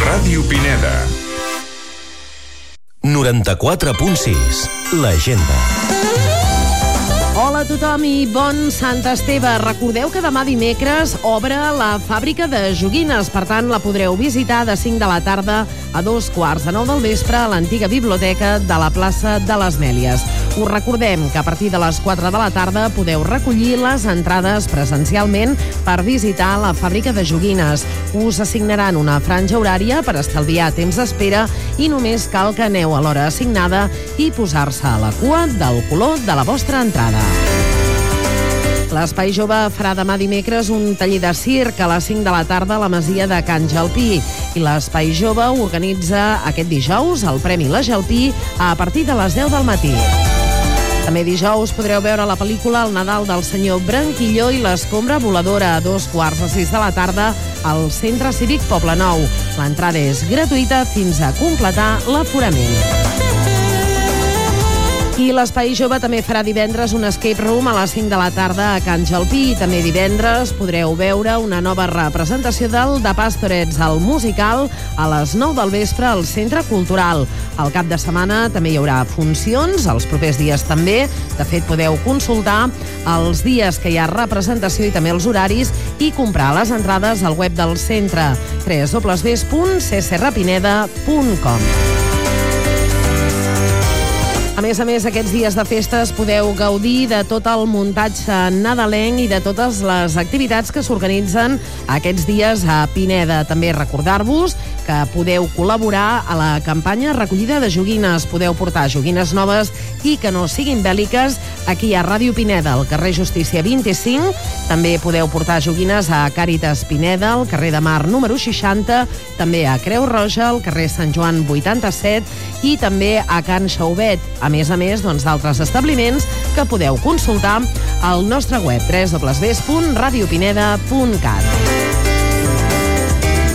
Ràdio Pineda. 94.6 L'Agenda. Hola a tothom i bon Sant Esteve. Recordeu que demà dimecres obre la fàbrica de joguines, per tant la podreu visitar de 5 de la tarda a dos quarts de nou del vespre a l'antiga biblioteca de la plaça de les Mèlies. Us recordem que a partir de les 4 de la tarda podeu recollir les entrades presencialment per visitar la fàbrica de joguines. Us assignaran una franja horària per estalviar temps d'espera i només cal que aneu a l'hora assignada i posar-se a la cua del color de la vostra entrada. L'Espai Jove farà demà dimecres un taller de circ a les 5 de la tarda a la masia de Can Jalpí. I l'Espai Jove organitza aquest dijous el Premi La Jalpí a partir de les 10 del matí. També dijous podreu veure la pel·lícula El Nadal del senyor Branquilló i l'escombra voladora a dos quarts de sis de la tarda al Centre Cívic Poble Nou. L'entrada és gratuïta fins a completar l'aforament. I l'Espai Jove també farà divendres un escape room a les 5 de la tarda a Can Jalpí. I també divendres podreu veure una nova representació del de Pastorets al musical a les 9 del vespre al Centre Cultural. Al cap de setmana també hi haurà funcions, els propers dies també. De fet, podeu consultar els dies que hi ha representació i també els horaris i comprar les entrades al web del centre www.ccrapineda.com. A més a més, aquests dies de festes podeu gaudir de tot el muntatge nadalenc i de totes les activitats que s'organitzen aquests dies a Pineda. També recordar-vos que podeu col·laborar a la campanya recollida de joguines. Podeu portar joguines noves i que no siguin bèl·liques aquí a Ràdio Pineda, al carrer Justícia 25. També podeu portar joguines a Càritas Pineda, al carrer de Mar número 60, també a Creu Roja, al carrer Sant Joan 87 i també a Can Xauvet. A més a més doncs, d'altres establiments que podeu consultar al nostre web www.radiopineda.cat.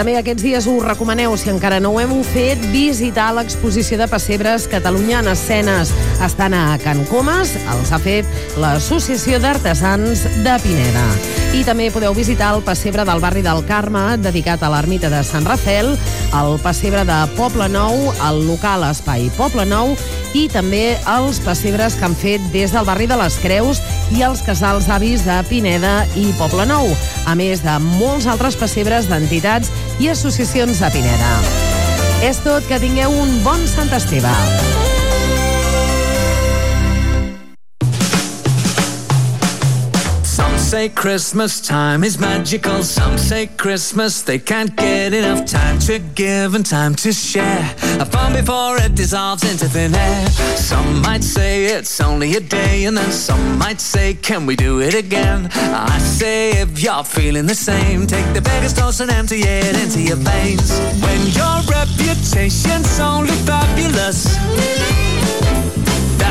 També aquests dies us recomaneu, si encara no ho hem fet, visitar l'exposició de pessebres Catalunya en escenes. Estan a Can Comas, els ha fet l'Associació d'Artesans de Pineda. I també podeu visitar el pessebre del barri del Carme, dedicat a l'ermita de Sant Rafel, el pessebre de Poble Nou, el local Espai Poble Nou, i també els pessebres que han fet des del barri de les Creus i els casals avis de Pineda i Poble Nou, a més de molts altres pessebres d'entitats i associacions de Pineda. És tot, que tingueu un bon Sant Esteve. Say Christmas time is magical. Some say Christmas they can't get enough time to give and time to share. A fun before it dissolves into thin air. Some might say it's only a day, and then some might say, Can we do it again? I say, if you're feeling the same, take the biggest dose and empty it into your veins. When your reputation's only fabulous.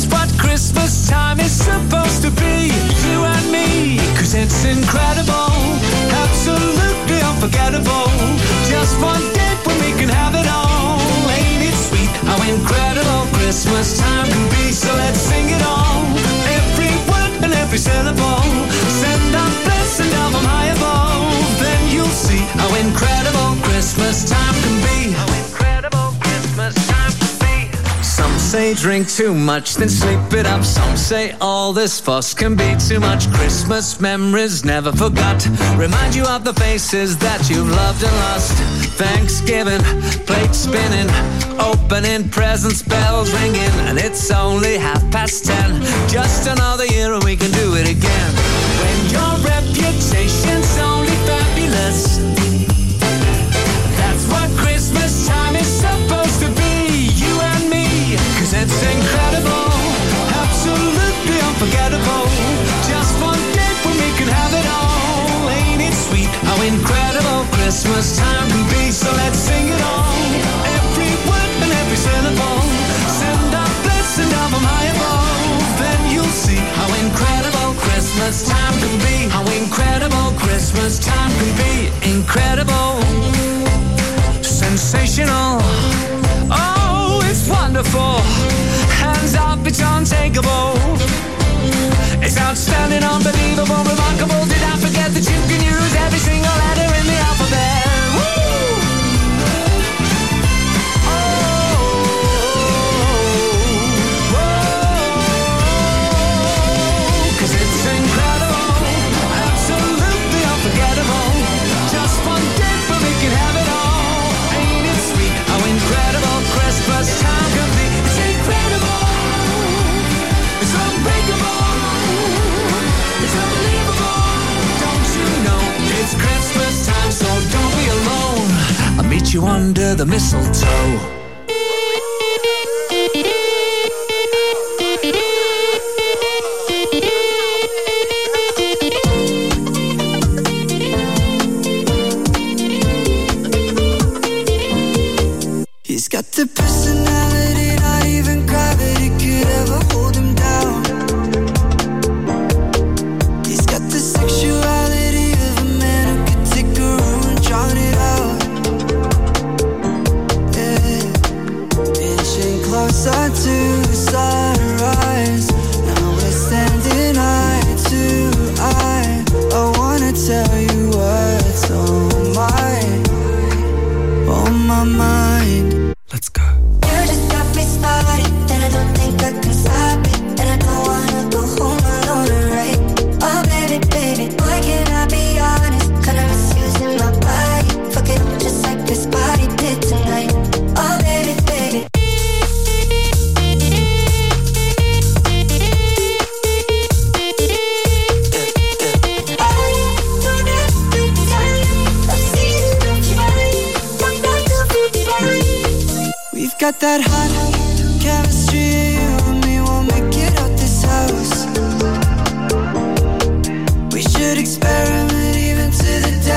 That's what Christmas time is supposed to be, you and me. Cause it's incredible, absolutely unforgettable. Just one day when we can have it all. Ain't it sweet how incredible Christmas time can be? So let's sing it all. Every word and every syllable. Send a blessing down from high above. Then you'll see how incredible say drink too much, then sleep it up. Some say all this fuss can be too much. Christmas memories never forgot. Remind you of the faces that you've loved and lost. Thanksgiving, plate spinning, opening presents, bells ringing, and it's only half past ten. Just another year and we can do it again. When your reputation's only fabulous. It's incredible, absolutely unforgettable. Just one day when we can have it all. Ain't it sweet how incredible Christmas time can be? So let's sing it under the mistletoe.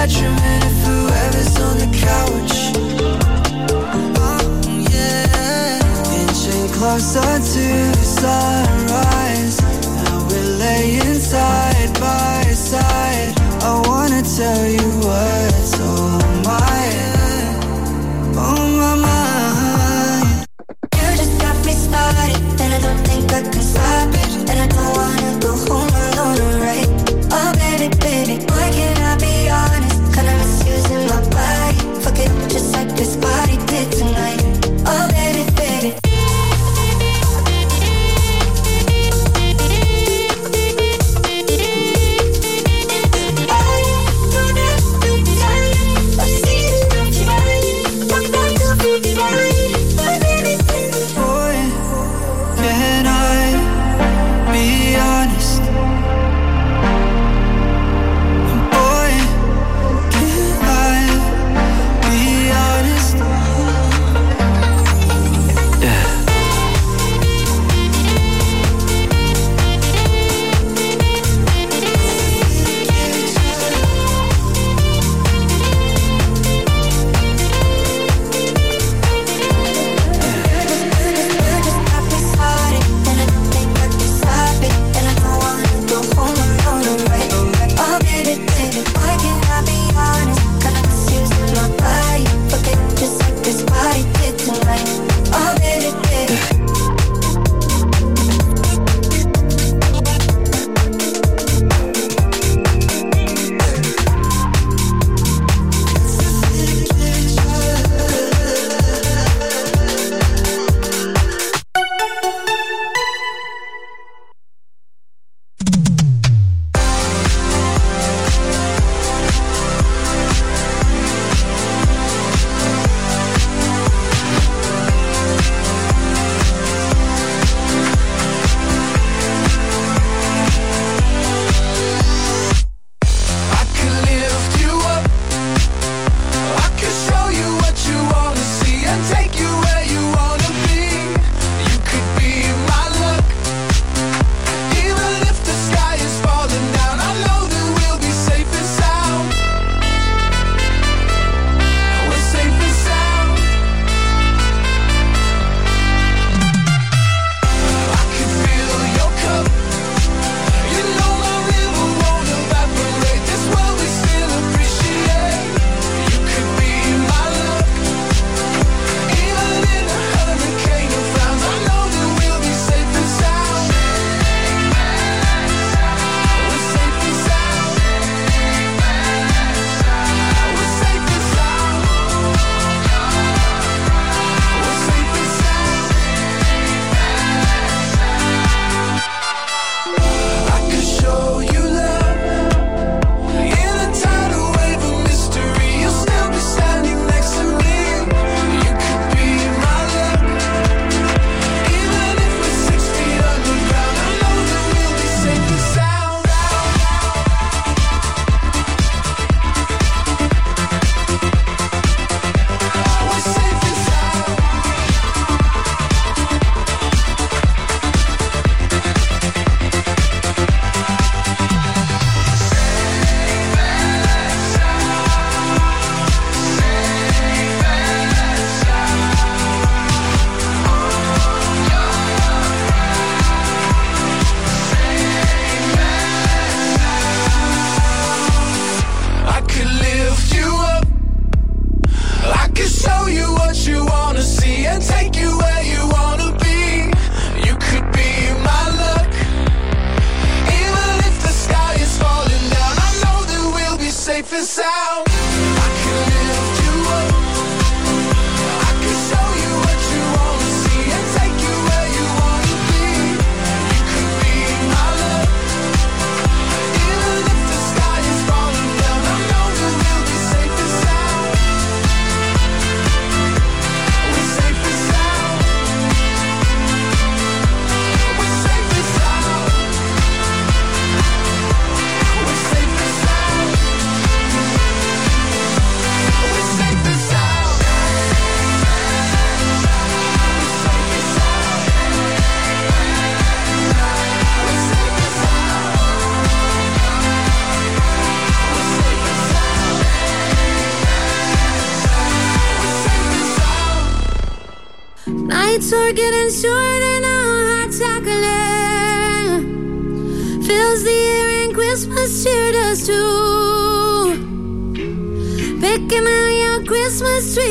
detriment if whoever's on the couch. Oh, yeah. Inching closer to sunrise. Now we're laying side by side. I wanna tell you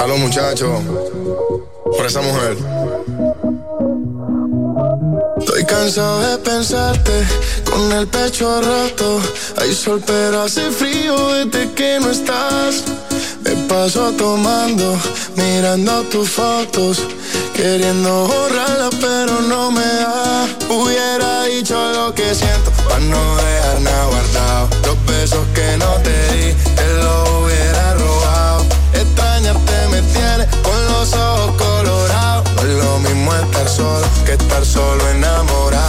a los muchachos por esa mujer. Estoy cansado de pensarte con el pecho roto. Hay sol, pero hace frío desde que no estás. Me paso tomando, mirando tus fotos, queriendo borrarlas, pero no me da. Hubiera dicho lo que siento, para no dejar nada guardado. Los besos que no te di, te lo los ojos es lo mismo estar solo que estar solo enamorado.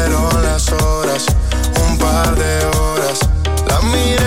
fueron las horas, un par de horas. La mía